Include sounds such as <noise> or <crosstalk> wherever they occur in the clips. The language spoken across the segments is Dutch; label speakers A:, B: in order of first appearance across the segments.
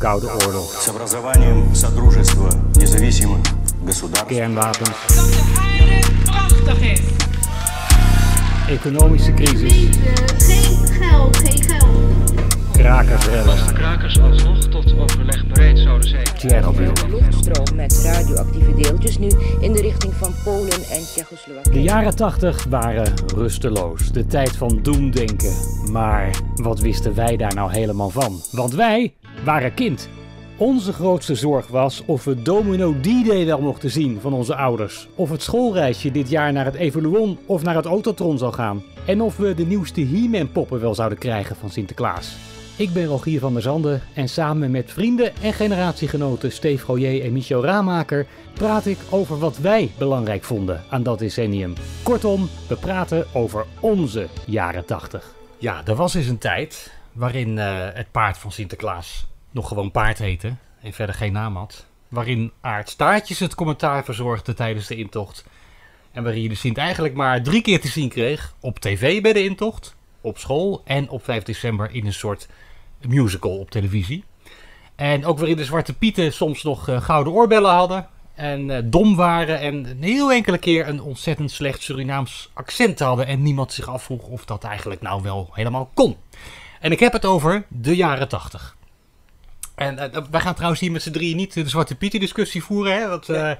A: Koude Oorlog. Kernwapens.
B: Dat de aarde prachtig.
A: Economische crisis.
C: Geen geld, geen geld.
A: Krakersrellen.
D: Als de krakers alsnog tot overleg bereid zouden zijn.
A: Een
E: Luchtstroom met radioactieve deeltjes nu in de richting van Polen en Tsjechoslowakie.
A: De jaren 80 waren rusteloos. De tijd van doemdenken. Maar wat wisten wij daar nou helemaal van? Want wij waren kind. Onze grootste zorg was of we Domino D-Day wel mochten zien van onze ouders. Of het schoolreisje dit jaar naar het Evoluon of naar het Autotron zou gaan. En of we de nieuwste He-Man poppen wel zouden krijgen van Sinterklaas. Ik ben Rogier van der Zanden en samen met vrienden en generatiegenoten Steve Goyer en Michel Raamaker praat ik over wat wij belangrijk vonden aan dat decennium. Kortom, we praten over onze jaren 80. Ja, er was eens een tijd waarin eh, het paard van Sinterklaas nog gewoon paard heette en verder geen naam had. Waarin Aard Staartjes het commentaar verzorgde tijdens de intocht. En waarin je de Sint eigenlijk maar drie keer te zien kreeg. Op tv bij de intocht, op school en op 5 december in een soort musical op televisie. En ook waarin de Zwarte Pieten soms nog eh, gouden oorbellen hadden. En eh, dom waren en een heel enkele keer een ontzettend slecht Surinaams accent hadden. En niemand zich afvroeg of dat eigenlijk nou wel helemaal kon. En ik heb het over de jaren 80. En eh, wij gaan trouwens hier met z'n drieën niet de Zwarte Pieten discussie voeren. Hè? Want, eh,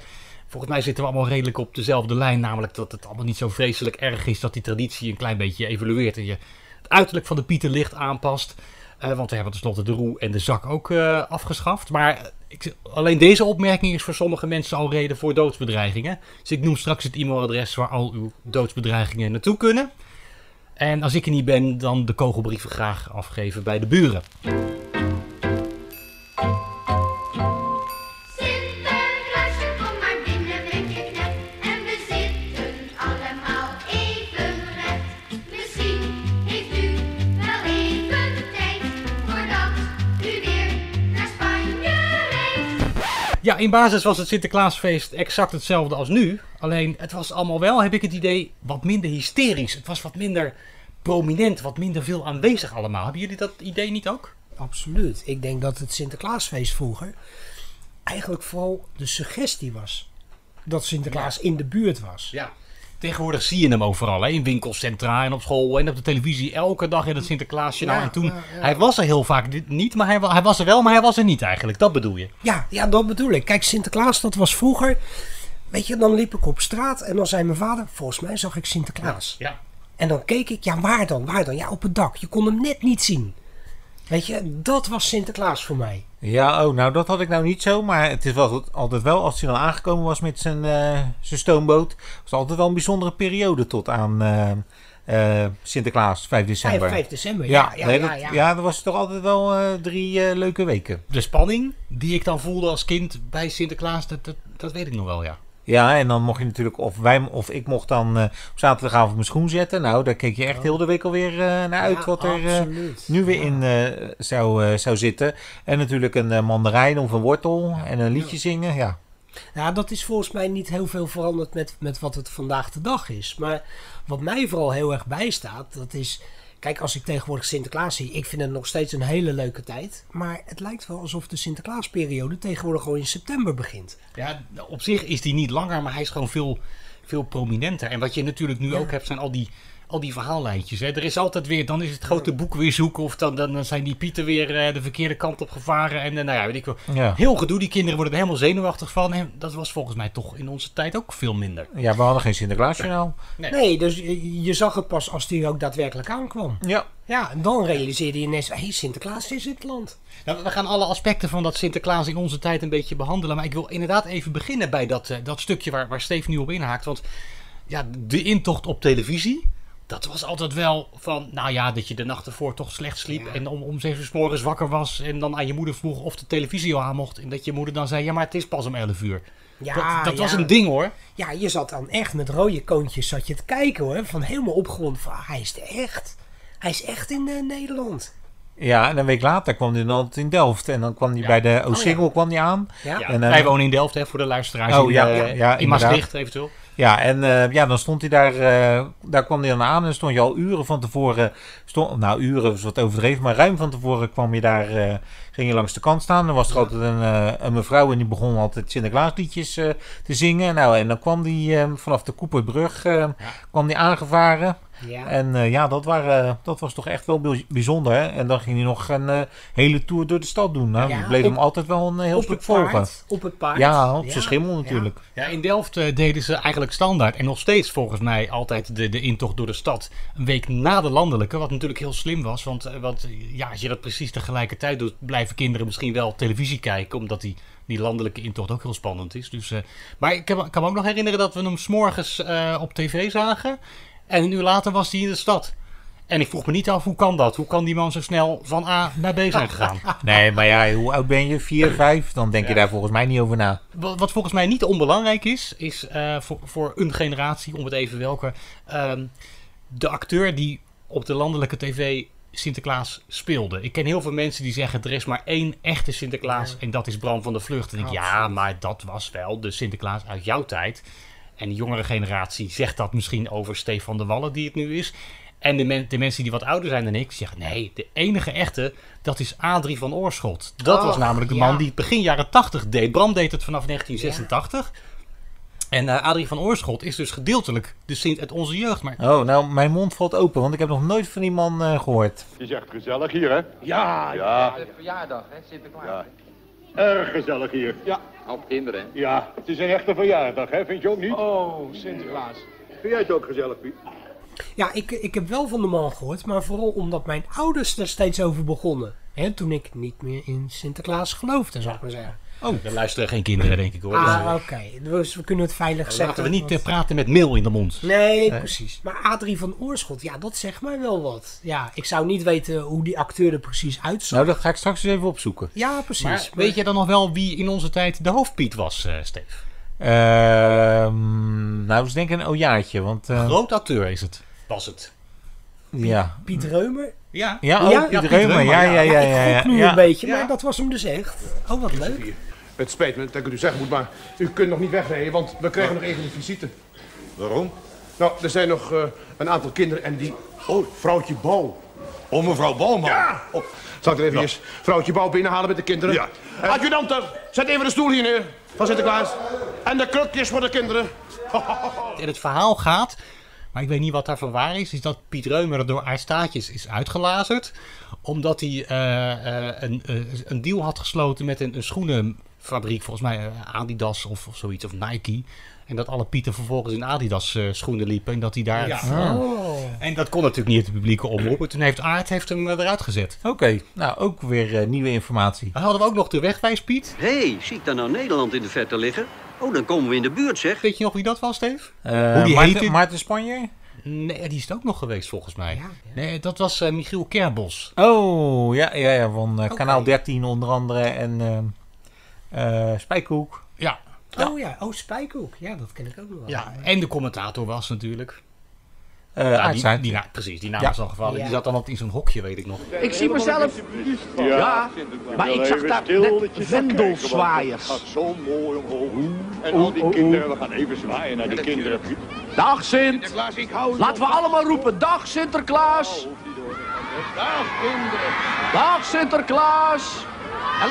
A: volgens mij zitten we allemaal redelijk op dezelfde lijn. Namelijk dat het allemaal niet zo vreselijk erg is dat die traditie een klein beetje evolueert. En je het uiterlijk van de Pieten licht aanpast. Eh, want we hebben tenslotte de roe en de zak ook afgeschaft. Maar ik, alleen deze opmerking is voor sommige mensen al reden voor doodsbedreigingen. Dus ik noem straks het e-mailadres waar al uw doodsbedreigingen naartoe kunnen. En als ik er niet ben, dan de kogelbrieven graag afgeven bij de buren. In basis was het Sinterklaasfeest exact hetzelfde als nu. Alleen het was allemaal wel, heb ik het idee, wat minder hysterisch. Het was wat minder prominent, wat minder veel aanwezig allemaal. Hebben jullie dat idee niet ook?
F: Absoluut. Ik denk dat het Sinterklaasfeest vroeger eigenlijk vooral de suggestie was. Dat Sinterklaas in de buurt was.
A: Ja. Tegenwoordig zie je hem overal, hè? in winkelcentra en op school en op de televisie. Elke dag in het Sinterklaasje. Nou, en toen,
F: ja, ja.
A: hij was er heel vaak niet, maar hij, hij was er wel, maar hij was er niet eigenlijk. Dat bedoel je?
F: Ja, ja, dat bedoel ik. Kijk, Sinterklaas, dat was vroeger. Weet je, dan liep ik op straat en dan zei mijn vader: Volgens mij zag ik Sinterklaas.
A: Ja.
F: En dan keek ik, ja, waar dan? Waar dan? Ja, op het dak. Je kon hem net niet zien. Weet je, dat was Sinterklaas voor mij.
G: Ja, oh, nou dat had ik nou niet zo. Maar het is wel, altijd wel, als hij dan aangekomen was met zijn, eh, zijn stoomboot, was altijd wel een bijzondere periode tot aan eh, eh, Sinterklaas, 5 december.
F: 5, 5 december,
G: Ja,
F: ja. Ja,
G: nee, dat,
F: ja.
G: ja, dat was toch altijd wel drie leuke weken.
A: De spanning die ik dan voelde als kind bij Sinterklaas, dat, dat, dat weet ik nog wel, ja.
G: Ja, en dan mocht je natuurlijk, of wij of ik mocht dan eh, op zaterdagavond mijn schoen zetten. Nou, daar keek je echt heel de week alweer eh naar uit
F: Ja,
G: wat er eh, nu weer in zou, zou zitten. En natuurlijk een mandarijn of een wortel en een liedje zingen. Ja.
F: Ja, dat is volgens mij niet heel veel veranderd met, met wat het vandaag de dag is. Maar wat mij vooral heel erg bijstaat, dat is... Kijk, als ik tegenwoordig Sinterklaas zie, ik vind het nog steeds een hele leuke tijd. Maar het lijkt wel alsof de Sinterklaasperiode tegenwoordig al in september begint.
A: Ja, op zich is die niet langer, maar hij is gewoon veel, veel prominenter. En wat je natuurlijk nu ook hebt, zijn al die, al die verhaallijntjes. Hè. Er is altijd weer, dan is het grote boek weer zoeken. Of dan, dan, dan zijn die pieten weer eh, de verkeerde kant op gevaren. En eh, nou ja, weet ik wel.
G: Ja.
A: Heel gedoe, die kinderen worden er helemaal zenuwachtig van. En dat was volgens mij toch in onze tijd ook veel minder.
G: ja, we hadden geen Sinterklaasjournaal.
A: Nee.
F: Nee, dus je, je zag het pas als die ook daadwerkelijk aankwam.
G: Ja.
F: Ja, en dan realiseerde je ineens, hé, hey, Sinterklaas is in het land.
A: Nou, we gaan alle aspecten van dat Sinterklaas in onze tijd een beetje behandelen. Maar ik wil inderdaad even beginnen bij dat, eh, dat stukje waar, waar Steve nu op inhaakt. Want ja, de intocht op televisie. Dat was altijd wel van, nou ja, dat je de nacht ervoor toch slecht sliep. En om, om zeven uur 's morgens wakker was. En dan aan je moeder vroeg of de televisie al aan mocht. En dat je moeder dan zei, ja, maar het is pas om 11 uur.
F: Ja,
A: dat dat was een ding hoor.
F: Ja, je zat dan echt met rode koontjes zat je te kijken hoor. Van helemaal opgewonden van, ah, hij is er echt. Hij is echt in eh, Nederland.
G: Ja, en een week later kwam hij dan in Delft. En dan kwam hij bij de Oosingel kwam hij aan.
F: Ja.
G: En, eh,
A: wij wonen in Delft, hè, voor de luisteraars
G: Oh,
A: in,
G: ja,
A: eh,
G: ja, ja,
A: in. Maastricht eventueel.
G: Ja, en eh, ja, dan stond hij daar, eh, daar kwam hij dan aan en stond je al uren van tevoren, stond, nou uren is wat overdreven, maar ruim van tevoren kwam je daar, eh, ging je langs de kant staan. Dan was er altijd een, een mevrouw en die begon altijd Sinterklaasliedjes te zingen. Nou, en dan kwam die vanaf de Koeperbrug kwam die aangevaren.
F: Ja.
G: En eh, ja, dat, waren, dat was toch echt wel bij- bijzonder. Hè? En dan ging hij nog een eh, hele tour door de stad doen. Nou,
F: Ja,
G: bleef
F: op-
G: hem altijd wel een heel
F: op
G: stuk
F: het
G: volgen.
F: paard. Op het paard.
G: Ja, op
F: Ja.
G: zijn schimmel natuurlijk.
A: Ja, in Delft eh, deden ze eigenlijk standaard en nog steeds volgens mij altijd de, de intocht door de stad een week na de landelijke. Wat natuurlijk heel slim was, want, eh, want eh, ja, als je dat precies tegelijkertijd doet, blijven kinderen misschien wel televisie kijken, omdat die, die landelijke intocht ook heel spannend is. Dus, eh, maar ik kan, kan me ook nog herinneren dat we hem s'morgens eh op tv zagen en een uur later was hij in de stad. En ik vroeg me niet af, hoe kan dat? Hoe kan die man zo snel van A naar B zijn <laughs> gegaan?
G: Nee, maar ja, hoe oud ben je? 4, 5? <laughs> Dan denk je daar volgens mij niet over na.
A: Wat, wat volgens mij niet onbelangrijk is, is eh, voor, voor een generatie, om het even welke, ehm, de acteur die op de landelijke tv Sinterklaas speelde. Ik ken heel veel mensen die zeggen er is maar één echte Sinterklaas en dat is Bram van der Vlucht. En ik denk, ja, maar dat was wel de Sinterklaas uit jouw tijd. En de jongere generatie zegt dat misschien over Stefan de Wallen, die het nu is. En de, men- de mensen die wat ouder zijn dan ik zeggen: nee, de enige echte, dat is Adrie van Oorschot. Dat
F: Oh,
A: was namelijk de
F: ja.
A: man die het begin jaren 80 deed. Bram deed het vanaf 1986. En eh, Adrie van Oorschot is dus gedeeltelijk de Sint uit onze jeugd. Maar
G: Oh, nou, mijn mond valt open, want ik heb nog nooit van die man eh, gehoord.
H: Het is echt gezellig hier, hè? Ja, ja.
D: verjaardag, hè, Sinterklaas.
H: Ja. Erg gezellig hier. Ja.
D: Op kinderen.
H: Ja, het is een echte verjaardag, hè? Vind je ook niet?
D: Oh, Sinterklaas.
H: Vind jij het ook gezellig, Piet?
F: Ja, ik, ik heb wel van de man gehoord, maar vooral omdat mijn ouders er steeds over begonnen. Hè, toen ik niet meer in Sinterklaas geloofde, zou ik maar zeggen.
A: Oh, er luisteren geen kinderen, denk ik hoor.
F: Ah, oké. Dus we kunnen het veilig
A: Dus,
F: zeggen.
A: laten we niet
F: want-
A: eh, praten met meel in de mond.
F: Nee, precies. Maar Adrie van Oorschot, ja, dat zegt mij wel wat. Ja, ik zou niet weten hoe die acteur er precies uitzag.
G: Nou, dat ga ik straks eens even opzoeken.
F: ja, precies.
A: Maar weet je dan nog wel wie in onze tijd de hoofdpiet was, eh Steve?
G: Ehm, nou, dat is denk ik een ojaartje, want... eh,
A: Groot acteur is het. Was het.
G: ja.
F: Piet Reumer?
A: Ja.
G: Ja, oh,
F: Ja,
G: Piet
A: ja,
G: ja,
A: ja.
G: ja, ja,
F: ik
G: ja. ja,
F: gok nu
G: ja.
F: een beetje,
A: Ja.
F: maar dat was hem dus echt. Oh, wat leuk.
H: Het spijt me dat ik het u zeggen moet, maar u kunt nog niet wegrijden, want we krijgen nog even een visite.
I: Waarom?
H: Nou, er zijn nog eh, een aantal kinderen en die... Oh, vrouwtje Bouw.
I: Oh, mevrouw Bouwman.
H: Ja! Oh, zal ik er even eens vrouwtje Bouw binnenhalen met de kinderen?
I: Ja.
H: Eh, zet even de stoel hier neer van Sinterklaas. En de krukjes voor de kinderen. <laughs>
A: En het verhaal gaat, maar ik weet niet wat daarvan waar is, is dat Piet Reumer door Aarstaatjes is uitgelazerd. Omdat hij eh, eh, een, eh, een deal had gesloten met een, een schoenenfabriek, volgens mij Adidas of, of zoiets, of Nike. En dat alle Pieten vervolgens in Adidas eh, schoenen liepen en dat hij daar...
F: Oh.
A: En dat kon natuurlijk niet de publieke omroep. En toen heeft Aard heeft hem eruit gezet.
G: Oké, nou, ook weer eh, nieuwe informatie.
A: Dan hadden we ook nog de wegwijs Piet.
J: Hé, hey, zie ik daar nou Nederland in de verte liggen? Oh, dan komen we in de buurt, zeg.
A: Weet je nog wie dat was, Steve?
G: Eh,
A: Hoe die
G: Maarten,
A: heette?
G: Maarten Spanje?
A: Nee, die is het ook nog geweest volgens mij. Nee, dat was eh, Michiel Kerbos.
G: Oh, ja, ja, ja van eh, kanaal 13 onder andere en eh, eh, Spijkhoek.
A: Ja.
F: Oh ja, oh Spijkhoek. Ja, dat ken ik ook wel.
A: ja. En de commentator was natuurlijk.
G: Eh
A: die, die, na- precies, die naam
G: Ja.
A: was al gevallen.
F: Ja.
A: Die zat dan altijd in zo'n hokje, weet ik nog.
K: Ik zie mezelf. Ja, maar ik zag daar net vendelzwaaiers.
H: gaat zo mooi omhoog. En al die kinderen, we gaan even zwaaien naar die kinderen.
K: Dag Sint. Laten we allemaal roepen. Dag Sinterklaas.
H: Dag kinderen.
K: Dag Sinterklaas. En,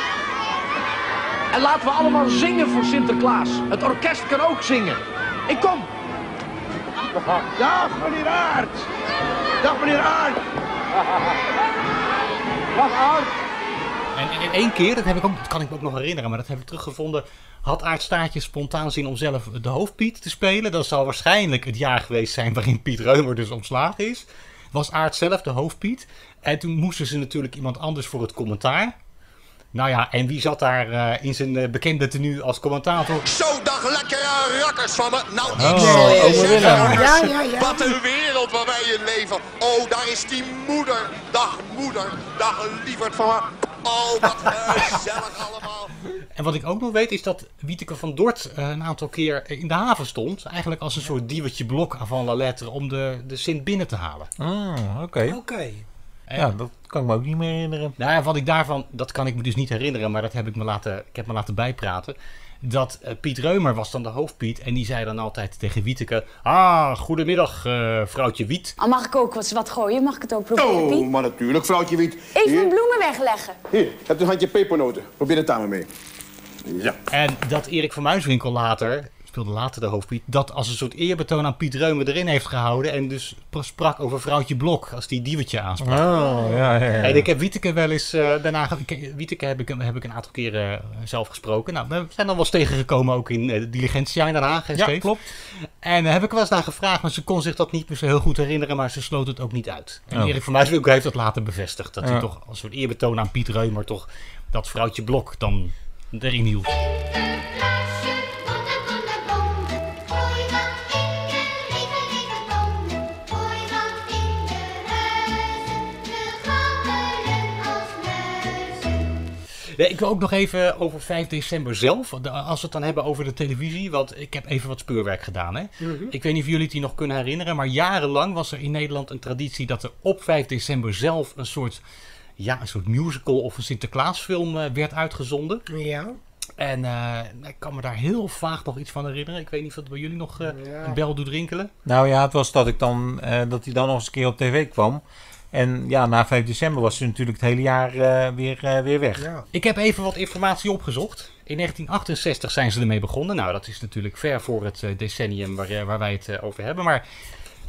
K: en laten we allemaal zingen voor Sinterklaas. Het orkest kan ook zingen. Ik kom.
H: Dag meneer Aert. Dag meneer Aert. Dag Aert.
A: En in één keer, dat, heb ik ook, dat kan ik me ook nog herinneren, maar dat heb ik teruggevonden. Had Aart Staartje spontaan zin om zelf de hoofdpiet te spelen. Dat zal waarschijnlijk het jaar geweest zijn waarin Piet Reumer dus ontslagen is. Was Aart zelf de hoofdpiet. En toen moesten ze natuurlijk iemand anders voor het commentaar. Nou ja, en wie zat daar eh, in zijn eh, bekende tenue als commentator?
L: Zo, dag lekkere rakkers van me. Nou, ik
G: Oh,
L: zal je
G: ome
L: zeggen,
G: Willem.
F: Ja, ja, ja.
L: Wat een wereld waar wij in leven. Oh, daar is die moeder. Dag moeder. Dag lieverd van me. Oh, wat gezellig allemaal.
A: En wat ik ook nog weet is dat Wieteke van Dort eh, een aantal keer in de haven stond. Eigenlijk als een soort diewertje blok van la lettre om de, de Sint binnen te halen.
G: Ah, oké.
F: Oké.
G: Ja, dat kan ik me ook niet meer herinneren.
A: Nou, ja, wat ik daarvan, dat kan ik me dus niet herinneren, maar dat heb ik me laten, ik heb me laten bijpraten. dat eh, Piet Reumer was dan de hoofdpiet. En die zei dan altijd tegen Wieteke... Ah, goedemiddag, eh, vrouwtje Wiet.
M: Al mag ik ook wat, wat gooien? Mag ik het ook proberen,
H: Oh, maar natuurlijk, vrouwtje Wiet.
M: Even
H: Hier,
M: mijn bloemen wegleggen.
H: hier, heb een handje pepernoten. Probeer het daar maar mee. Ja.
A: En dat Erik van Muiswinkel later, speelde later de hoofdpiet, dat als een soort eerbetoon aan Piet Reumer erin heeft gehouden. En dus sprak over vrouwtje Blok, als die diewertje aansprak.
G: Oh, ja, ja, ja.
A: En ik heb Wieteke wel eens eh, daarna... Wieteke heb ik, heb ik een aantal keren eh, zelf gesproken. Nou, we zijn dan wel eens tegengekomen ook in eh, de Diligentia in Den Haag. hè,
G: Ja,
A: Steve?
G: klopt.
A: En heb ik wel eens naar gevraagd, maar ze kon zich dat niet meer zo heel goed herinneren, maar ze sloot het ook niet uit. En
G: Oh.
A: Erik van Muiswinkel heeft dat later bevestigd. Dat hij toch als soort eerbetoon aan Piet Reumer toch dat vrouwtje Blok dan erin hield. Nee, ik wil ook nog even over 5 december zelf. de- Als we het dan hebben over de televisie. Want ik heb even wat speurwerk gedaan. Hè?
F: Mhm.
A: Ik weet niet of jullie het die nog kunnen herinneren. Maar jarenlang was er in Nederland een traditie dat er op 5 december zelf een soort, ja, een soort musical of een Sinterklaasfilm eh, werd uitgezonden.
F: Ja.
A: En eh, ik kan me daar heel vaag nog iets van herinneren. Ik weet niet of het bij jullie nog eh, een bel doet rinkelen.
G: Nou ja, het was dat ik dan eh, dat hij dan nog eens een keer op tv kwam. En ja, na 5 december was hij natuurlijk het hele jaar eh, weer, eh, weer weg.
A: Ik heb even wat informatie opgezocht. In 1968 zijn ze ermee begonnen. Nou, dat is natuurlijk ver voor het eh, decennium waar, eh, waar wij het eh, over hebben. Maar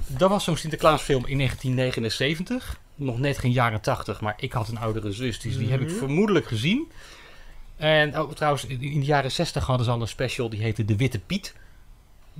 A: dat was zo'n Sinterklaasfilm in 1979. Nog net geen jaren 80, maar ik had een oudere zus, dus die heb ik
F: Mhm.
A: vermoedelijk gezien. En oh, trouwens, in in de jaren 60 hadden ze al een special die heette De Witte Piet.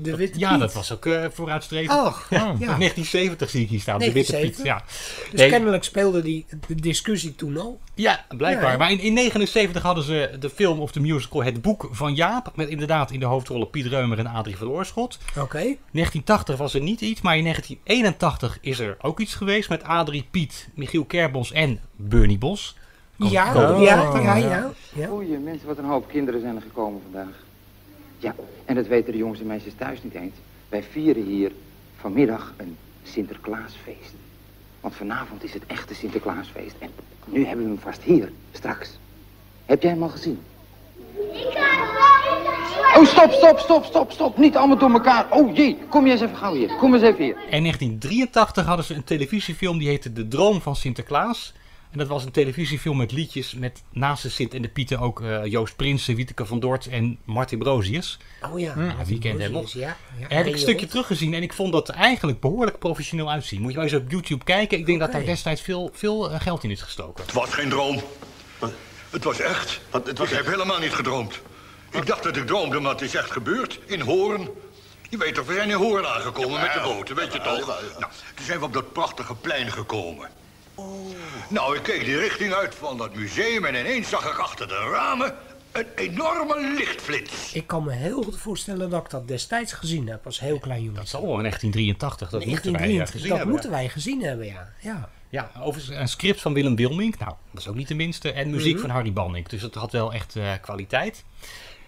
F: De Witte
A: Ja,
F: Piet.
A: dat was ook eh, vooruitstrevend.
F: Och,
A: ja,
F: ja.
A: 1970 zie ik hier staan. De Witte Piet.
F: 1970?
A: Ja.
F: Dus
A: Nee,
F: kennelijk speelde die de discussie toen al.
A: ja, blijkbaar.
F: Ja.
A: Maar in, in 79 hadden ze de film of de musical Het Boek van Jaap. Met inderdaad in de hoofdrollen Piet Reumer en Adrie van Oorschot.
F: Oké.
A: 1980 was er niet iets, maar in 1981 is er ook iets geweest met Adrie, Piet, Michiel Kerbos en Bernie Bos.
F: Ja, ja, ja, ja. ja.
D: Goeie mensen, wat een hoop kinderen zijn er gekomen vandaag. Ja, en dat weten de jongens en meisjes thuis niet eens. Wij vieren hier vanmiddag een Sinterklaasfeest. Want vanavond is het echte Sinterklaasfeest. En nu hebben we hem vast hier, straks. Heb jij hem al gezien? Oh, stop, stop, stop, stop, stop. Niet allemaal door elkaar. Oh jee, kom jij eens even gauw hier. Kom eens even hier.
A: In 1983 hadden ze een televisiefilm die heette De Droom van Sinterklaas. En dat was een televisiefilm met liedjes met naast de Sint en de Pieten ook eh, Joost Prinsen, Wieteke van Dort en Martin Brozius.
F: Oh ja.
A: Ja, wie kent hem nog?
F: Ja, ja.
A: En heb ik een
F: En
A: stukje teruggezien en ik vond dat eigenlijk behoorlijk professioneel uitzien. Moet je maar eens op YouTube kijken. Ik denk dat daar destijds veel, veel eh, geld in is gestoken.
I: Het was geen droom. Het was echt. ik heb helemaal niet gedroomd. Ik dacht dat ik droomde, maar het is echt gebeurd. In Hoorn. Je weet toch, we zijn in Hoorn aangekomen met de boten, weet je toch? Nou, toen zijn we op dat prachtige plein gekomen. Nou, ik keek die richting uit van dat museum en ineens zag ik achter de ramen een enorme lichtflits.
F: Ik kan me heel goed voorstellen dat ik dat destijds gezien heb als heel klein jongen.
A: Dat is al in 1983. Dat moeten wij eh,
F: 1923,
A: gezien
F: dat
A: hebben.
F: moeten wij gezien hebben, ja. ja.
A: Ja, over een script van Willem Wilmink. Nou, dat is ook niet de minste. En muziek
F: Mhm.
A: van Harry Balnik. Dus het had wel echt eh, kwaliteit.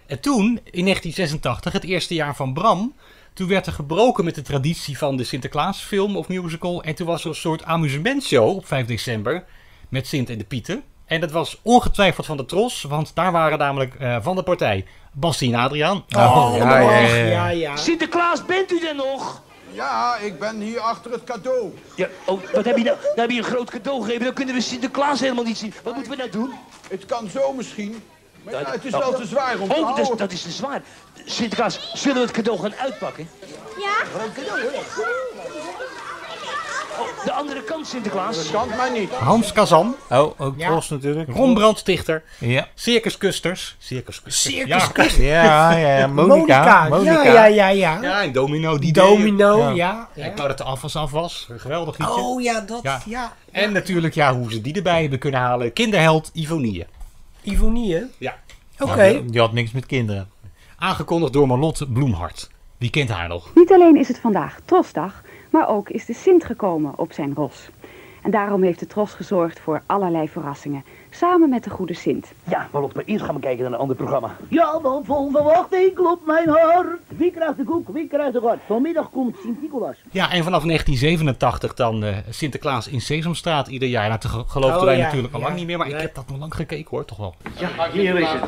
A: En toen, in 1986, het eerste jaar van Bram... Toen werd er gebroken met de traditie van de Sinterklaasfilm of musical. En toen was er een soort amusementshow op 5 december. Met Sint en de Pieten. En dat was ongetwijfeld van de Tros. Want daar waren namelijk eh, van de partij Bastien en Adriaan.
H: Oh,
G: ja, ja, ja, ja.
F: ja.
K: Sinterklaas, bent u er nog?
H: Ja, ik ben hier achter het cadeau.
K: Ja, oh, wat heb je nou? Nou heb je een groot cadeau gegeven, dan kunnen we Sinterklaas helemaal niet zien. Wat moeten we nou doen?
H: Het kan zo misschien. Maar ja, het is
K: Oh.
H: wel te zwaar om te
K: Oh, dat dat is te zwaar. Sinterklaas, zullen we het cadeau gaan uitpakken?
N: Ja?
K: Oh, de andere kant, Sinterklaas.
H: Dat kan mij niet.
A: Hans Kazan.
G: Oh, ook
F: Ja.
G: Tros natuurlijk.
A: Ron Brandstichter.
G: Ja.
A: Circus Kusters. Circus Kusters.
F: Circus
A: Ja.
F: Kusters.
G: Ja, ja, ja. Monica. Monica.
F: Ja, ja, ja, ja.
A: Ja, en Domino. Die
F: Domino,
G: Ja.
F: ja.
A: Ja, ik wou dat de afwas af was. Een geweldig liedje.
F: Oh ja, dat,
A: Ja.
F: ja.
A: En natuurlijk, ja, hoe ze die erbij hebben kunnen halen. Kinderheld Ivonie.
F: Ivonie,
A: Ja.
F: Oké.
G: Die had niks met kinderen.
A: Aangekondigd door Marlotte Bloemhart. Wie kent haar nog?
O: Niet alleen is het vandaag Trosdag, maar ook is de Sint gekomen op zijn ros. En daarom heeft de Tros gezorgd voor allerlei verrassingen, samen met de goede Sint.
K: Ja, maar Lot, maar eerst gaan we kijken naar een ander programma.
P: Ja, dan vol verwachting klopt mijn hart. Wie krijgt de koek, wie krijgt de rat? Vanmiddag komt Sint-Nicolaas.
A: Ja, en vanaf 1987 dan eh, Sinterklaas in Sesamstraat ieder jaar. Nou, te ge- geloofden
F: Oh,
A: wij
F: ja.
A: natuurlijk al lang
F: Ja.
A: niet meer, maar ik heb dat nog lang gekeken hoor, toch wel.
P: Ja, hier is het.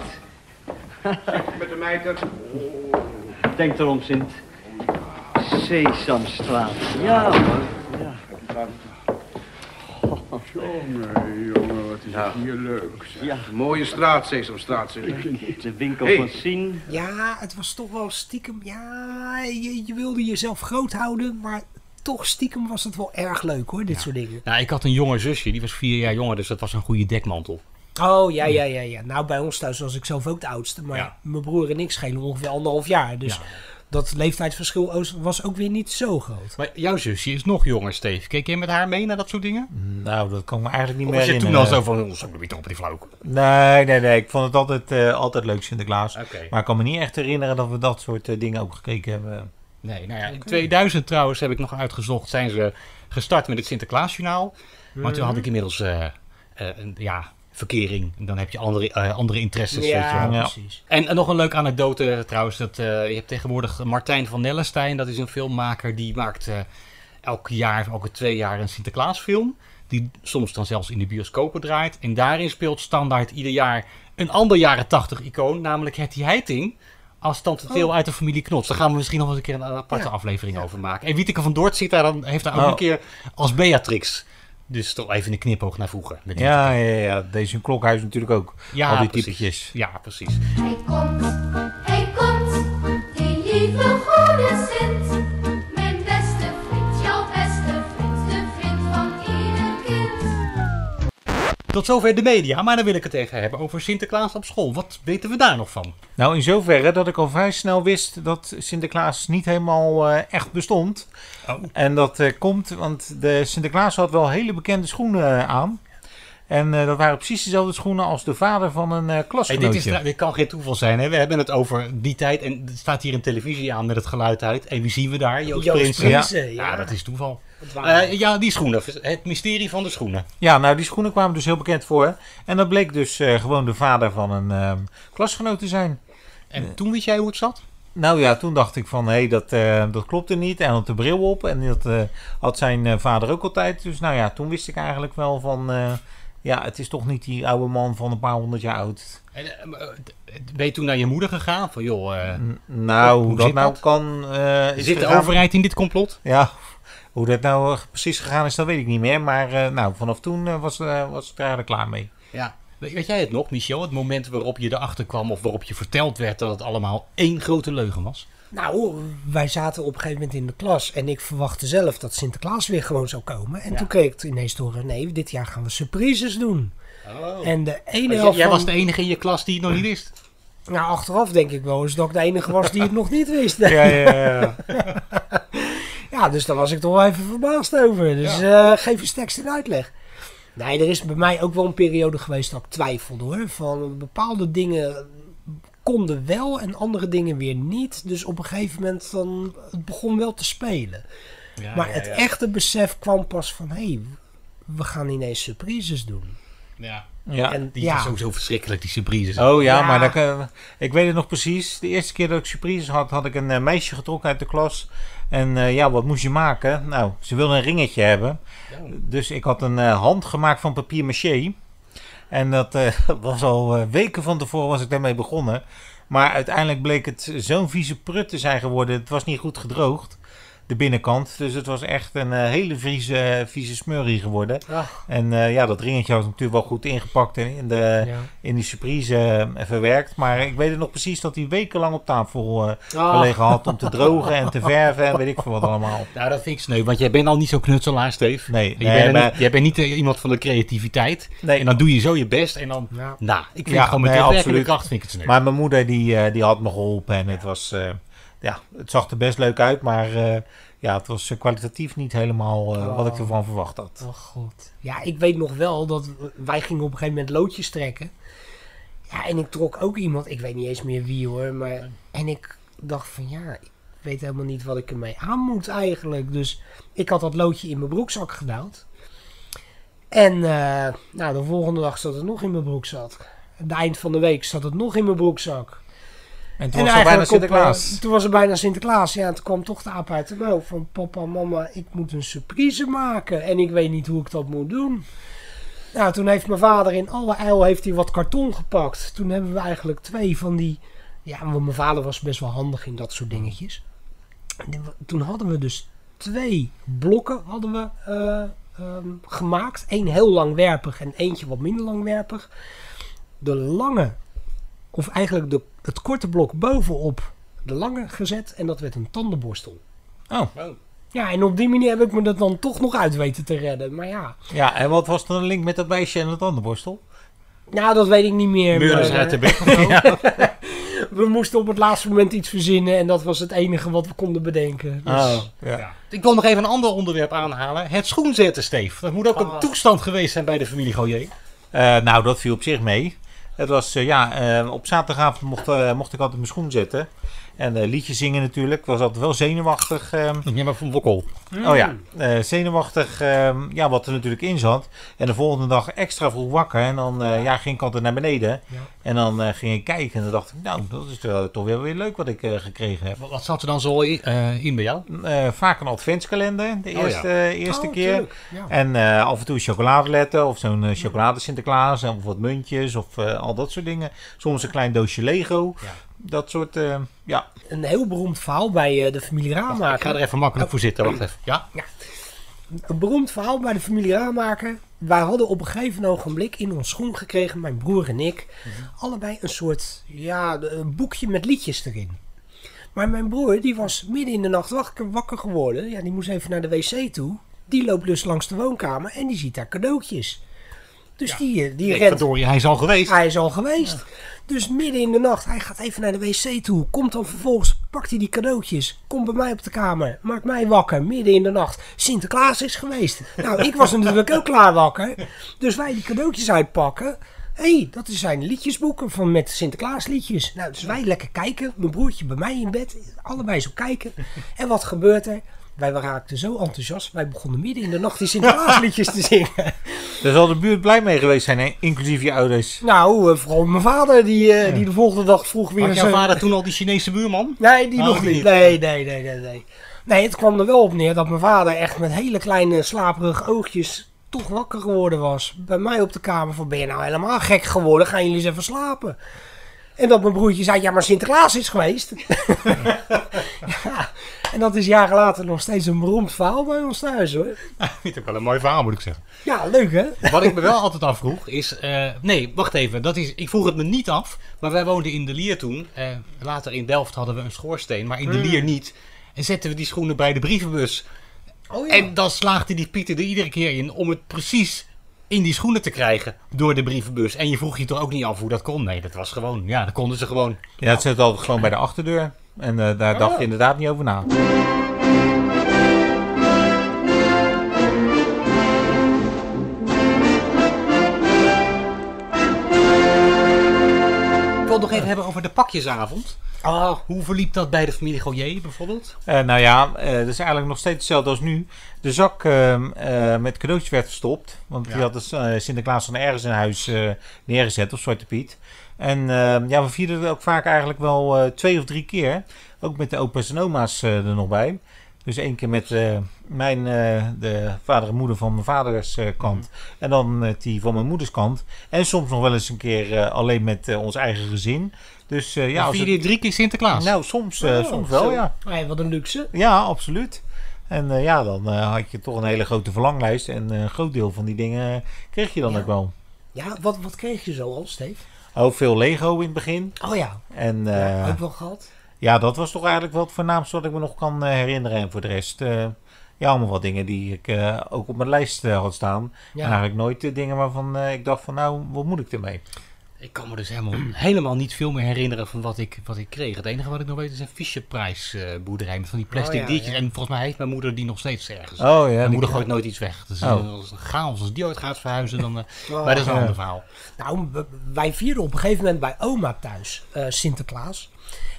P: <laughs>
H: Met de mijter.
J: Denk erom, Sint. Sesamstraat. Ja, hoor. Ja.
H: Jongen, jongen, wat is het hier leuk. zeg.
J: Ja.
H: Mooie straat, Sesamstraat. zeg.
J: De winkel
H: Hey.
J: van Sien.
F: Ja, het was toch wel stiekem. Ja, je, je wilde jezelf groot houden, maar toch stiekem was het wel erg leuk hoor, dit soort dingen.
A: Nou, ik had een jonger zusje, die was vier jaar jonger, dus dat was een goede dekmantel.
F: Oh ja, ja, ja, ja. Nou, bij ons thuis was ik zelf ook de oudste, maar mijn broer en ik schelen ongeveer anderhalf jaar. Dus dat leeftijdsverschil was- ook weer niet zo groot.
A: Maar jouw zusje is nog jonger, Steve. Keek jij met haar mee naar dat soort dingen?
G: Nou, dat kan ik me eigenlijk niet
A: Of
G: meer
A: was je toen al zo van, oh, zo niet op die flauw.
G: Nee, nee, nee. Ik vond het altijd, eh, altijd leuk, Sinterklaas.
A: Oké.
G: Maar ik kan me niet echt herinneren dat we dat soort eh, dingen ook gekeken hebben.
A: Nee, nou ja, in 2000 trouwens heb ik nog uitgezocht, zijn ze gestart met het Sinterklaasjournaal. Maar toen had ik inmiddels eh, eh, een, ja, verkering. En dan heb je andere, eh, andere interesses.
F: Ja,
A: weet je wel.
F: precies.
A: En, en nog een leuke anekdote trouwens. Dat, eh, je hebt tegenwoordig Martijn van Nellestein. Dat is een filmmaker die maakt eh, elk jaar, elke twee jaar een Sinterklaasfilm. Die soms dan zelfs in de bioscopen draait. En daarin speelt standaard ieder jaar een ander jaren 80 icoon. Namelijk Hetty Heiting. Als tante Theo uit de familie Knots. Daar gaan we misschien nog eens een keer een aparte aflevering over maken. En Wieteke van Dort zit daar dan, heeft daar ook
G: Oh.
A: een keer als Beatrix. Dus toch even een knipoog naar vroeger. met
G: Ja, ja, ja. Deze in Klokhuis natuurlijk ook.
A: Ja,
G: Al die
A: precies.
G: typetjes.
A: Ja, precies.
N: Hij komt, hij komt, die lieve goede Sint.
A: Tot zover de media, maar dan wil ik het even hebben over Sinterklaas op school. Wat weten we daar nog van?
G: Nou, in zoverre dat ik al vrij snel wist dat Sinterklaas niet helemaal eh, echt bestond.
A: Oh.
G: En dat eh, komt, want de Sinterklaas had wel hele bekende schoenen eh, aan. En eh, dat waren precies dezelfde schoenen als de vader van een eh
A: Hey,
G: klasgenootje.
A: dit, is, dit kan geen toeval zijn. Hè? We hebben het over die tijd en er staat hier een televisie aan met het geluid uit. En wie zien we daar? Joost,
F: Joost
A: Prinsen.
F: Prinsen,
A: ja.
F: ja.
A: dat is toeval. Eh, ja, die schoenen. Het mysterie van de schoenen.
G: Ja, nou die schoenen kwamen dus heel bekend voor. En dat bleek dus eh, gewoon de vader van een ehm, klasgenoot te zijn.
A: En toen wist jij hoe het zat?
G: Nou ja, toen dacht ik van, hé, hey, dat, eh, dat klopte niet. En had de bril op. En dat eh, had zijn eh, vader ook altijd. Dus nou ja, toen wist ik eigenlijk wel van... eh, ja, het is toch niet die oude man van een paar honderd jaar oud.
A: En, ben je toen naar je moeder gegaan? Van joh, eh,
G: Nou,
A: hoe
G: hoe dat nou
A: dat?
G: kan... eh, is
A: zit de overheid in dit complot?
G: Ja, hoe dat nou eh, precies gegaan is, dat weet ik niet meer. Maar eh, nou, vanaf toen eh, was, eh, was ik er eigenlijk klaar mee.
A: Ja. Weet, jij het nog, Michel? Het moment waarop je erachter kwam of waarop je verteld werd dat het allemaal één grote leugen was?
F: Nou, wij zaten op een gegeven moment in de klas en ik verwachtte zelf dat Sinterklaas weer gewoon zou komen. En
A: Ja.
F: toen kreeg ik ineens te horen, nee, dit jaar gaan we surprises doen. En de ene
A: Jij-
F: helft
A: jij
F: van-
A: was de enige in je klas die het nog niet wist.
F: Nou, achteraf denk ik wel eens dat ik de enige was die het <laughs> nog niet wist.
G: Ja, ja, ja. <laughs>
F: Ja, dus daar was ik toch wel even verbaasd over. Dus eh, geef eens tekst en uitleg. Nee, er is bij mij ook wel een periode geweest dat ik twijfelde hoor. Van bepaalde dingen konden wel en andere dingen weer niet. Dus op een gegeven moment dan, het begon wel te spelen.
A: Ja,
F: maar
A: ja,
F: het
A: ja.
F: echte besef kwam pas van... hé, hey, we gaan ineens surprises doen.
A: Ja.
G: Ja.
F: En
A: Die
F: ja,
A: sowieso verschrikkelijk, die surprises.
G: Oh ja,
F: Ja.
G: maar dat, kan- ik weet het nog precies. De eerste keer dat ik surprise had, had ik een eh, meisje getrokken uit de klas. En eh, ja, wat moest je maken? Nou, ze wilde een ringetje hebben. Dus ik had een eh, hand gemaakt van papier maché. En dat eh, <laughs> was al weken van tevoren was ik daarmee begonnen. Maar uiteindelijk bleek het zo'n vieze prut te zijn geworden. Het was niet goed gedroogd, de binnenkant. Dus het was echt een eh, hele vieze, vieze smurrie geworden.
F: Ach.
G: En eh, ja, dat ringetje was natuurlijk wel goed ingepakt en in, de,
F: Ja.
G: in die surprise eh, verwerkt. Maar ik weet het nog precies dat hij wekenlang op tafel gelegen had om te drogen en te verven en weet ik veel wat allemaal.
A: Nou, dat vind ik sneu, want jij bent al niet zo knutselaar, Steve.
G: Nee,
A: Je
G: nee,
A: bent,
G: maar-
A: niet, jij bent niet iemand van de creativiteit.
G: Nee.
A: En dan doe je zo je best en dan...
F: Ja.
A: Nou, ik vind
G: Ja,
A: het gewoon met
G: nee,
A: de kracht vind ik het sneu.
G: Maar mijn moeder die, eh, die had me geholpen en het was, eh, ja, het zag er best leuk uit, maar eh, ja, het was eh, kwalitatief niet helemaal eh, wat ik
F: Oh.
G: ervan verwacht had.
F: Oh god. Ja, ik weet nog wel dat wij gingen op een gegeven moment loodjes trekken. Ja, en ik trok ook iemand, ik weet niet eens meer wie hoor, maar... En ik dacht van ja, ik weet helemaal niet wat ik ermee aan moet eigenlijk. Dus ik had dat loodje in mijn broekzak gedouwd. En nou, de volgende dag zat het nog in mijn broekzak. Het eind van de week zat het nog in mijn broekzak.
G: En toen was het bijna
F: op,
G: Sinterklaas.
F: eh, toen was het bijna Sinterklaas. Ja, en toen kwam toch de aap uit de mouw van papa, mama, ik moet een surprise maken. En ik weet niet hoe ik dat moet doen. Nou, toen heeft mijn vader in alle eil heeft hij wat karton gepakt. Toen hebben we eigenlijk twee van die... Ja, want mijn vader was best wel handig in dat soort dingetjes. En toen hadden we dus twee blokken hadden we, eh, ehm, gemaakt. Eén heel langwerpig en eentje wat minder langwerpig. De lange, of eigenlijk de, het korte blok bovenop de lange gezet. En dat werd een tandenborstel.
G: Oh.
F: Ja, en op die manier heb ik me dat dan toch nog uit weten te redden. Maar ja,
G: Ja, en wat was dan de link met dat meisje en het tandenborstel?
F: nou dat weet ik niet meer.
G: Uit de
F: eh,
G: bek <laughs>
F: we moesten op het laatste moment iets verzinnen. En dat was het enige wat we konden bedenken. Dus,
G: Oh, ja.
A: Ik wil nog even een ander onderwerp aanhalen. Het schoenzetten, Steef. Dat moet ook een toestand geweest zijn bij de familie Goyer.
G: Eh, nou, dat viel op zich mee. Het was, eh, ja, eh, op zaterdagavond mocht, eh, mocht ik altijd mijn schoen zetten. En eh, liedjes zingen natuurlijk. Was altijd wel zenuwachtig. ehm.
A: Ja, maar van Wokkel.
G: Oh ja, eh, zenuwachtig. ehm, ja, wat er natuurlijk in zat. En de volgende dag extra vroeg wakker. En dan eh, ja, ging ik altijd naar beneden. En dan eh, ging ik kijken. En dan dacht ik, nou, dat is wel- toch weer, weer leuk wat ik eh, gekregen heb.
A: Wat zat er dan zo in, eh, in bij jou?
G: Eh, vaak een adventskalender, de
A: Oh, ja.
G: eerste, eerste
A: Oh,
G: keer. En eh, af en toe chocoladeletten of zo'n chocolade Sinterklaas. Of wat muntjes of eh, al dat soort dingen. Soms een klein doosje Lego. Dat soort, eh, ja.
F: Een heel beroemd verhaal bij eh, de familie Raamaker.
A: Ik ga er even makkelijk voor zitten. Wacht even. Ja?
F: Een beroemd verhaal bij de familie Raamaker. Wij hadden op een gegeven ogenblik in ons schoen gekregen, mijn broer en ik, allebei een soort ja, een boekje met liedjes erin. Maar mijn broer die was midden in de nacht wakker, wakker geworden. Ja, die moest even naar de wc toe. Die loopt dus langs de woonkamer en die ziet daar cadeautjes. Dus die, eh, die
A: Nee,
F: rent.
A: verdorie, hij is al geweest.
F: Hij is al geweest. Dus midden in de nacht, hij gaat even naar de wc toe. Komt dan vervolgens, pakt hij die cadeautjes. Komt bij mij op de kamer. Maakt mij wakker, midden in de nacht. Sinterklaas is geweest. Nou, ik was <laughs> natuurlijk ook klaar wakker. Dus wij die cadeautjes uitpakken. Hé, hey, dat zijn liedjesboeken van met Sinterklaas liedjes. Nou, dus wij lekker kijken. Mijn broertje bij mij in bed. Allebei zo kijken. En wat gebeurt er? Wij raakten zo enthousiast. Wij begonnen midden in de nacht die Sinterklaas <laughs> liedjes te zingen.
G: Daar zal de buurt blij mee geweest zijn, hè? inclusief je ouders.
F: Nou, eh, vooral mijn vader, die, eh, die de volgende dag vroeg weer...
A: Had jouw
F: zijn-
A: vader toen al die Chinese buurman?
F: Nee, die
A: Oh,
F: nog niet. Nee, nee, nee, nee, nee. Nee, het kwam er wel op neer dat mijn vader echt met hele kleine slaperige oogjes toch wakker geworden was. Bij mij op de kamer van, ben je nou helemaal gek geworden? Gaan jullie eens even slapen? En dat mijn broertje zei, ja, maar Sinterklaas is geweest. <laughs> ja, en dat is jaren later nog steeds een beroemd verhaal bij ons thuis, hoor.
A: Ik vind het ook wel een mooi verhaal, moet ik zeggen.
F: Ja, leuk, hè?
A: Wat ik me wel altijd afvroeg is... eh, nee, wacht even. Dat is, ik vroeg het me niet af. Maar wij woonden in de Lier toen. Eh, later in Delft hadden we een schoorsteen. Maar in de
F: Hmm.
A: Lier niet. En zetten we die schoenen bij de brievenbus.
F: Oh, ja.
A: En dan slaagde die Pieter er iedere keer in om het precies in die schoenen te krijgen door de brievenbus. En je vroeg je toch ook niet af hoe dat kon? Nee, dat was gewoon... Ja, dat konden ze gewoon.
G: Ja, het zit altijd gewoon bij de achterdeur. En eh, daar dacht je inderdaad niet over na.
A: Ik wil het nog even hebben over de pakjesavond.
F: Ah.
A: Hoe verliep dat bij de familie Goyer bijvoorbeeld?
G: Eh, nou ja, eh dat is eigenlijk nog steeds hetzelfde als nu. De zak ehm, eh, met cadeautjes werd verstopt. Want die had dus, eh, Sinterklaas dan ergens in huis eh, neergezet, of Zwarte Piet. En ehm, ja, we vierden het ook vaak eigenlijk wel eh, twee of drie keer. Ook met de opa's en oma's eh, er nog bij. Dus één keer met eh, mijn, eh, de vader en moeder van mijn vaders eh, kant. En dan met die van mijn moeders kant. En soms nog wel eens een keer eh, alleen met eh, ons eigen gezin. Dus eh, ja,
A: Dan vier
G: het-
A: je drie keer Sinterklaas?
G: Nou, soms, eh,
F: Oh,
G: soms wel,
F: zo.
G: ja.
F: Hey, wat een luxe.
G: Ja, absoluut. En eh, ja, dan eh, had je toch een hele grote verlanglijst. En eh, een groot deel van die dingen kreeg je dan
F: Ja.
G: ook wel.
F: Ja, wat, wat kreeg je zo al, Steve?
G: Ook veel Lego in het begin.
F: Oh ja.
G: En
F: Ja,
G: eh,
F: ook wel gehad.
G: ja, dat was toch eigenlijk wel het voornaamste wat ik me nog kan eh, herinneren. En voor de rest, eh, ja, allemaal wat dingen die ik ook op mijn lijst had staan.
F: Ja.
G: En eigenlijk nooit eh, dingen waarvan ik dacht van, nou, wat moet ik ermee?
A: Ik kan me dus helemaal, <clears throat> helemaal niet veel meer herinneren van wat ik, wat ik kreeg. Het enige wat ik nog weet is een Fischerprijs eh boerderij met van die plastic
F: Oh, ja,
A: diertjes.
F: ja.
A: En volgens mij heeft mijn moeder die nog steeds ergens.
G: Oh, ja,
A: Mijn moeder gooit nooit iets weg. Dus
G: Oh.
A: als een chaos, als die ooit gaat verhuizen, dan... eh,
F: Oh, <laughs>
A: maar dat is een
F: ja.
A: ander verhaal.
F: Nou, wij vierden op een gegeven moment bij oma thuis eh, Sinterklaas.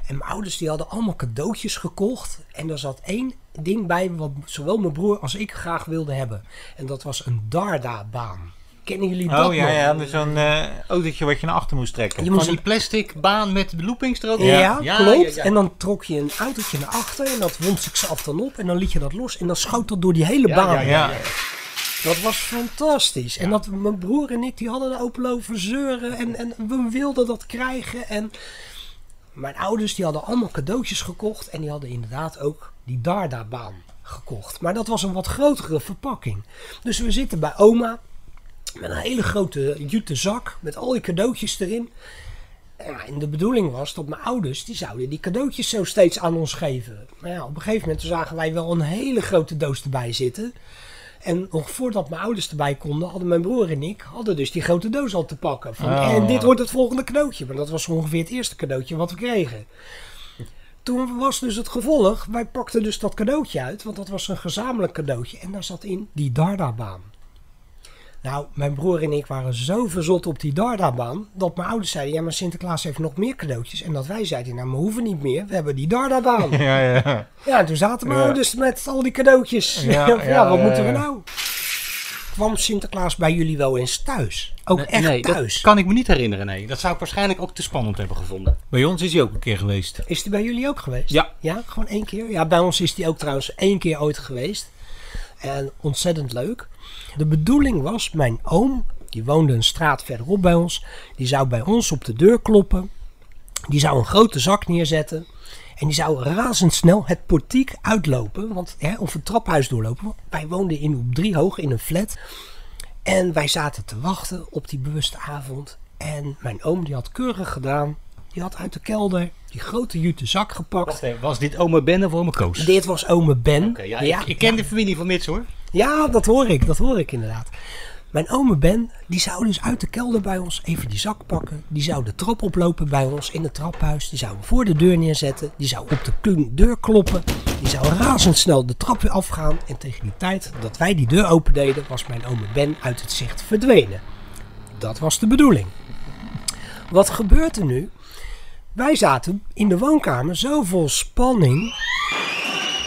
F: En mijn ouders die hadden allemaal cadeautjes gekocht. En er zat één ding bij wat zowel mijn broer als ik graag wilden hebben. En dat was een Darda-baan. Kennen jullie dat
G: Oh ja,
F: nog?
G: ja, met zo'n eh autootje wat je naar achter moest trekken.
F: Je moest
A: Van die plastic baan met loopings er ook
F: Ja, klopt.
A: ja, ja.
F: En dan trok je een autootje naar achter en dat wond zichzelf dan op. En dan liet je dat los en dan schoot dat door die hele baan.
A: ja, ja, ja.
F: Dat was fantastisch. En dat mijn broer en ik, die hadden er open lopen zeuren. En, en we wilden dat krijgen. En mijn ouders, die hadden allemaal cadeautjes gekocht. En die hadden inderdaad ook die Darda-baan gekocht. Maar dat was een wat grotere verpakking. Dus we zitten bij oma. Met een hele grote jute zak. Met al die cadeautjes erin. En de bedoeling was dat mijn ouders, die zouden die cadeautjes zo steeds aan ons geven. Maar ja, op een gegeven moment zagen wij wel een hele grote doos erbij zitten. En nog voordat mijn ouders erbij konden, hadden mijn broer en ik hadden dus die grote doos al te pakken. Van,
G: Oh.
F: En dit wordt het volgende cadeautje. Maar dat was ongeveer het eerste cadeautje wat we kregen. Toen was dus het gevolg, wij pakten dus dat cadeautje uit, want dat was een gezamenlijk cadeautje. En daar zat in die Darda-baan. Nou, mijn broer en ik waren zo verzot op die Darda-baan, dat mijn ouders zeiden, ja maar Sinterklaas heeft nog meer cadeautjes. En dat wij zeiden, nou we hoeven niet meer, we hebben die Darda-baan. <laughs>
G: Ja, ja.
F: Ja, en toen zaten mijn
G: Ja.
F: ouders met al die cadeautjes.
G: Ja, <laughs>
F: Ja,
G: ja,
F: wat
G: ja,
F: moeten we nou? Kwam Sinterklaas bij jullie wel eens thuis? Ook
Q: Nee,
F: echt
Q: nee,
F: thuis?
Q: dat kan ik me niet herinneren, nee. Dat zou ik waarschijnlijk ook te spannend hebben gevonden.
G: Bij ons is hij ook een keer geweest.
F: Is die bij jullie ook geweest?
Q: Ja.
F: Ja, gewoon één keer? Ja, bij ons is die ook trouwens één keer ooit geweest. En ontzettend leuk. De bedoeling was, mijn oom, die woonde een straat verderop bij ons, die zou bij ons op de deur kloppen. Die zou een grote zak neerzetten. En die zou razendsnel het portiek uitlopen, want, hè, of het traphuis doorlopen. Want wij woonden in, op drie hoog in een flat. En wij zaten te wachten op die bewuste avond. En mijn oom die had keurig gedaan. Die had uit de kelder die grote jute zak gepakt.
Q: Wacht even, was dit oma Ben of oma Koos?
F: Dit was ome Ben.
Q: Oké, ja, ik, ik ken de familie van Mits hoor.
F: Ja, dat hoor ik, dat hoor ik inderdaad. Mijn ome Ben, die zou dus uit de kelder bij ons even die zak pakken. Die zou de trap oplopen bij ons in het traphuis. Die zou hem voor de deur neerzetten. Die zou op de deur kloppen. Die zou razendsnel de trap weer afgaan. En tegen die tijd dat wij die deur opendeden, was mijn ome Ben uit het zicht verdwenen. Dat was de bedoeling. Wat gebeurt er nu? Wij zaten in de woonkamer zo vol spanning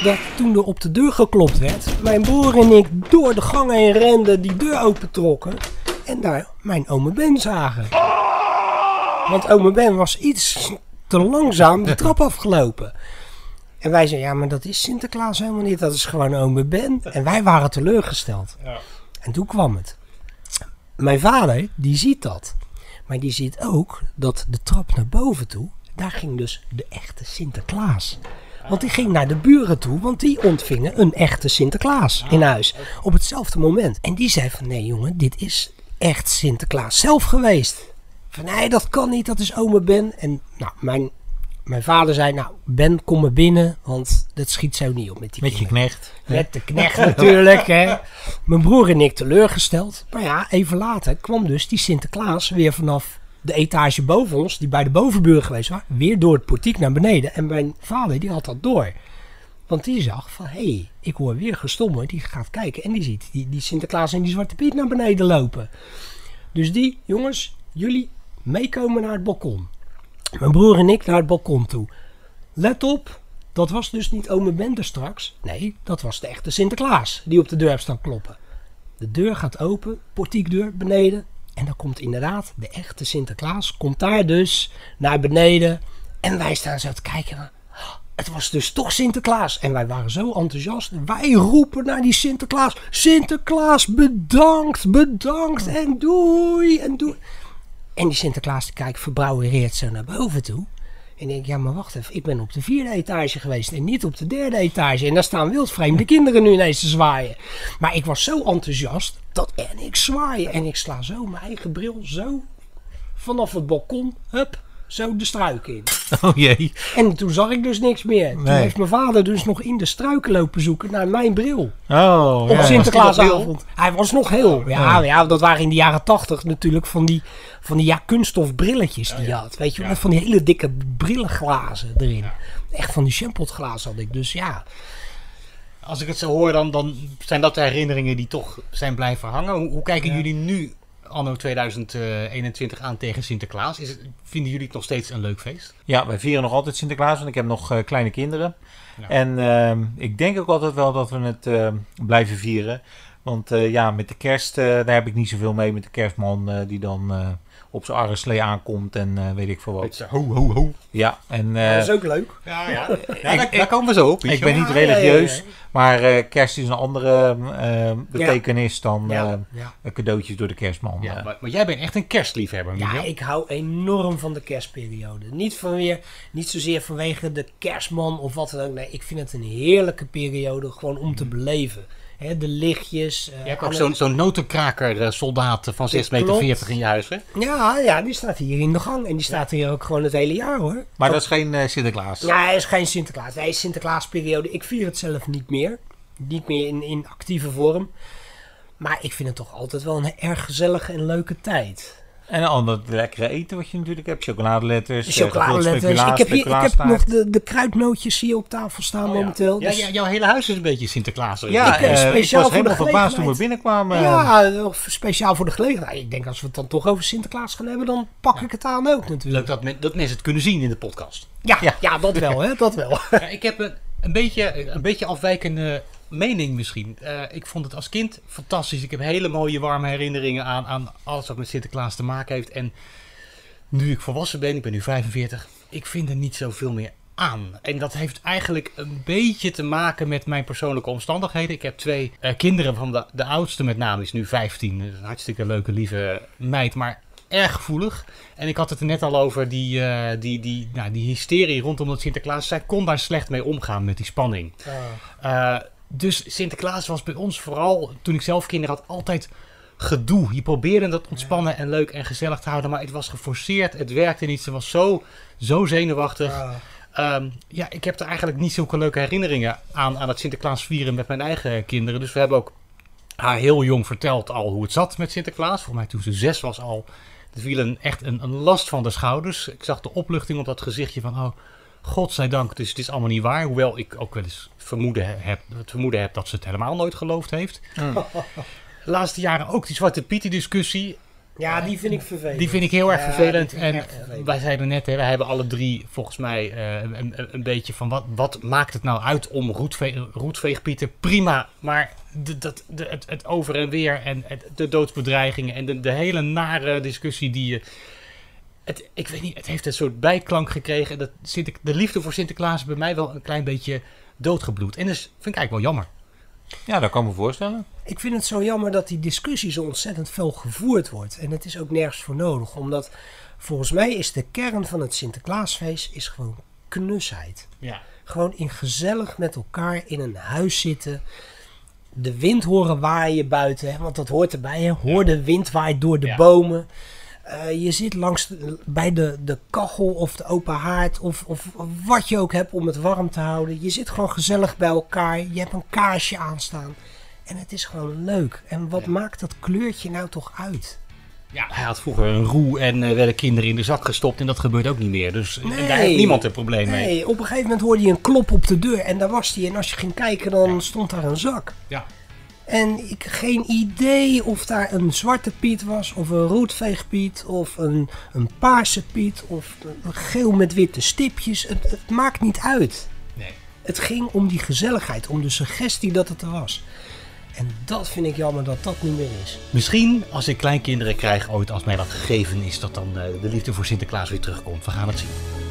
F: dat toen er op de deur geklopt werd, mijn broer en ik door de gang heen renden, die deur opentrokken en daar mijn ome Ben zagen. Want ome Ben was iets te langzaam de trap afgelopen. En wij zeiden, ja, maar dat is Sinterklaas helemaal niet, dat is gewoon ome Ben. En wij waren teleurgesteld. En toen kwam het. Mijn vader, die ziet dat. Maar die ziet ook dat de trap naar boven toe, daar ging dus de echte Sinterklaas. Want die ging naar de buren toe, want die ontvingen een echte Sinterklaas in huis. Op hetzelfde moment. En die zei van, nee jongen, dit is echt Sinterklaas zelf geweest. Van, nee, dat kan niet, dat is ome Ben. En nou, mijn, mijn vader zei, nou, Ben, kom maar binnen, want dat schiet zo niet op met die
G: Met je knecht.
F: met de knecht natuurlijk, hè. Mijn broer en ik teleurgesteld. Maar ja, even later kwam dus die Sinterklaas weer vanaf de etage boven ons, die bij de bovenbuur geweest was, weer door het portiek naar beneden. En mijn vader, die had dat door. Want die zag van, hé, hey, ik hoor weer gestommer. Die gaat kijken en die ziet die, die Sinterklaas en die Zwarte Piet naar beneden lopen. Dus die, jongens, jullie meekomen naar het balkon. Mijn broer en ik naar het balkon toe. Let op, dat was dus niet ome Bender straks. Nee, dat was de echte Sinterklaas die op de deur heeft staan kloppen. De deur gaat open, portiekdeur beneden. En dan komt inderdaad de echte Sinterklaas. Komt daar dus naar beneden. En wij staan zo te kijken. Het was dus toch Sinterklaas. En wij waren zo enthousiast. Wij roepen naar die Sinterklaas. Sinterklaas, bedankt, bedankt. En doei, en doei. En die Sinterklaas die kijkt verbrouwereerd zo naar boven toe. En ik denk, ja, maar wacht even. Ik ben op de vierde etage geweest en niet op de derde etage. En daar staan wildvreemde <laughs> kinderen nu ineens te zwaaien. Maar ik was zo enthousiast dat en ik zwaaien. En ik sla zo mijn eigen bril zo vanaf het balkon, hup, zo de struik in. <laughs>
G: Oh jee.
F: En toen zag ik dus niks meer. Toen
G: Nee.
F: heeft mijn vader dus nog in de struiken lopen zoeken naar mijn bril.
G: Oh,
F: Op
G: ja.
F: Sinterklaasavond. Hij was nog heel. Ja,
G: Ja.
F: ja, dat waren in de jaren tachtig natuurlijk van die, van die ja, kunststof brilletjes die je had. Weet je, met van die hele dikke brillenglazen erin. Echt van die champotglazen had ik. Dus ja,
Q: Als ik het zo hoor, dan, dan zijn dat de herinneringen die toch zijn blijven hangen. Hoe, hoe kijken jullie nu, anno 2021, aan tegen Sinterklaas? Is het, vinden jullie het nog steeds een leuk feest?
G: Ja, wij vieren nog altijd Sinterklaas, want ik heb nog eh, kleine kinderen. En ehm, ik denk ook altijd wel dat we het ehm, blijven vieren. Want eh, ja, met de kerst, eh, daar heb ik niet zoveel mee met de kerstman eh, die dan eh, op zijn arreslee aankomt en eh, weet ik veel wat.
A: Ho, ho, ho.
G: Ja, en...
F: Ja, dat is ook leuk.
A: Ja, ja.
G: ik-
A: daar- daar komen we zo op,
G: Ik ben niet
A: Ja, ja, ja,
G: religieus,
A: ja.
G: maar eh, kerst is een andere betekenis dan
F: Ja,
G: eh,
F: ja.
G: een cadeautjes door de kerstman.
A: Ja, maar, maar jij bent echt een kerstliefhebber,
F: Ja,
A: Miguel.
F: ik hou enorm van de kerstperiode. Niet, vanweer, niet zozeer vanwege de kerstman of wat dan ook. Nee, ik vind het een heerlijke periode gewoon om te beleven. Hè, de lichtjes. eh,
A: Je hebt ook zo'n zo'n notenkraker eh, soldaat van 6,40 meter
F: Klopt.
A: in je huis, hè?
F: Ja, ja, die staat hier in de gang. En die staat hier ook gewoon het hele jaar hoor.
G: Maar dat is geen eh, Sinterklaas.
F: Ja, hij is geen Sinterklaas. Hij is Sinterklaasperiode. Ik vier het zelf niet meer. Niet meer in, in actieve vorm. Maar ik vind het toch altijd wel een erg gezellige en leuke tijd.
G: En al dat lekkere eten wat je natuurlijk hebt. Chocoladeletters,
F: De
G: eh,
F: chocoladeletters. Ik heb, hier, ik heb nog de, de kruidnootjes hier op tafel staan momenteel.
A: Oh Ja,
F: Dus-
A: ja, jouw hele huis is een beetje Sinterklaas.
G: Ja,
F: Ik, eh,
G: ik
F: speciaal
G: was
F: voor
G: helemaal verbaasd toen we binnenkwamen.
F: Ja, speciaal voor de gelegenheid. Ik denk als we het dan toch over Sinterklaas gaan hebben, dan pak ik het aan ook natuurlijk.
A: Leuk dat, men- dat mensen het kunnen zien in de podcast.
F: Ja, ja. dat wel, hè? Dat wel. <laughs>
A: Ja, ik heb een, een, beetje, een beetje afwijkende mening misschien. Eh, ik vond het als kind fantastisch. Ik heb hele mooie warme herinneringen aan, aan alles wat met Sinterklaas te maken heeft. En nu ik volwassen ben, ik ben nu 45, ik vind er niet zoveel meer aan. En dat heeft eigenlijk een beetje te maken met mijn persoonlijke omstandigheden. Ik heb twee eh, kinderen, van de, de oudste met name is nu 15. Dat is een hartstikke leuke, lieve meid, maar erg gevoelig. En ik had het er net al over, die, eh, die, die, nou, die hysterie rondom dat Sinterklaas. Zij kon daar slecht mee omgaan met die spanning. Eh, dus Sinterklaas was bij ons vooral, toen ik zelf kinderen had, altijd gedoe. Je probeerde dat ontspannen en leuk en gezellig te houden, maar het was geforceerd, het werkte niet. Ze was zo, zo zenuwachtig. Ehm, ja, ik heb er eigenlijk niet zulke leuke herinneringen aan, aan het Sinterklaas vieren met mijn eigen kinderen. Dus we hebben ook haar heel jong verteld al hoe het zat met Sinterklaas. Volgens mij toen ze zes was al. Er viel een, echt een, een last van de schouders. Ik zag de opluchting op dat gezichtje van... Oh, godzijdank, dus het is allemaal niet waar. Hoewel ik ook wel eens vermoeden he- heb, het vermoeden heb dat ze het helemaal nooit geloofd heeft. De <laughs> laatste jaren ook die Zwarte Pieter discussie.
F: Ja, die vind ik vervelend.
A: Die vind ik heel erg vervelend. En
F: echt
A: wij zeiden net, hè, wij hebben alle drie volgens mij eh, een, een, een beetje van wat, wat maakt het nou uit om roetve roetveegpieten? Prima, maar de, dat, de, het, het over en weer en het, de doodsbedreigingen en de, de hele nare discussie die je... Het, ik weet niet, het heeft een soort bijklank gekregen. Dat Sinter, de liefde voor Sinterklaas is bij mij wel een klein beetje doodgebloed. En dat is- vind ik eigenlijk wel jammer.
G: Ja, dat kan ik me voorstellen.
F: Ik vind het zo jammer dat die discussie zo ontzettend veel gevoerd wordt. En het is ook nergens voor nodig. Omdat volgens mij is de kern van het Sinterklaasfeest is gewoon knusheid.
A: Ja.
F: Gewoon in gezellig met elkaar in een huis zitten. De wind horen waaien buiten. Hè, want dat hoort erbij. Hè. Hoor de wind waait door de bomen. Eh, je zit langs de- bij de, de kachel of de open haard. Of, of wat je ook hebt om het warm te houden. Je zit gewoon gezellig bij elkaar. Je hebt een kaarsje aanstaan. En het is gewoon leuk. En wat maakt dat kleurtje nou toch uit?
A: Ja, hij had vroeger een roe en eh, werden kinderen in de zak gestopt en dat gebeurt ook niet meer. Dus eh,
F: Nee.
A: daar heeft niemand een probleem mee.
F: Nee, op een gegeven moment hoorde je een klop op de deur. En daar was die. En als je ging kijken, dan stond daar een zak.
A: Ja.
F: En ik geen idee of daar een zwarte Piet was, of een roodveegpiet, of een, een paarse Piet, of een geel met witte stipjes. Het, het maakt niet uit.
A: Nee.
F: Het ging om die gezelligheid, om de suggestie dat het er was. En dat vind ik jammer dat dat niet meer is.
A: Misschien als ik kleinkinderen krijg ooit, als mij dat gegeven is, dat dan eh, de liefde voor Sinterklaas weer terugkomt. We gaan het zien.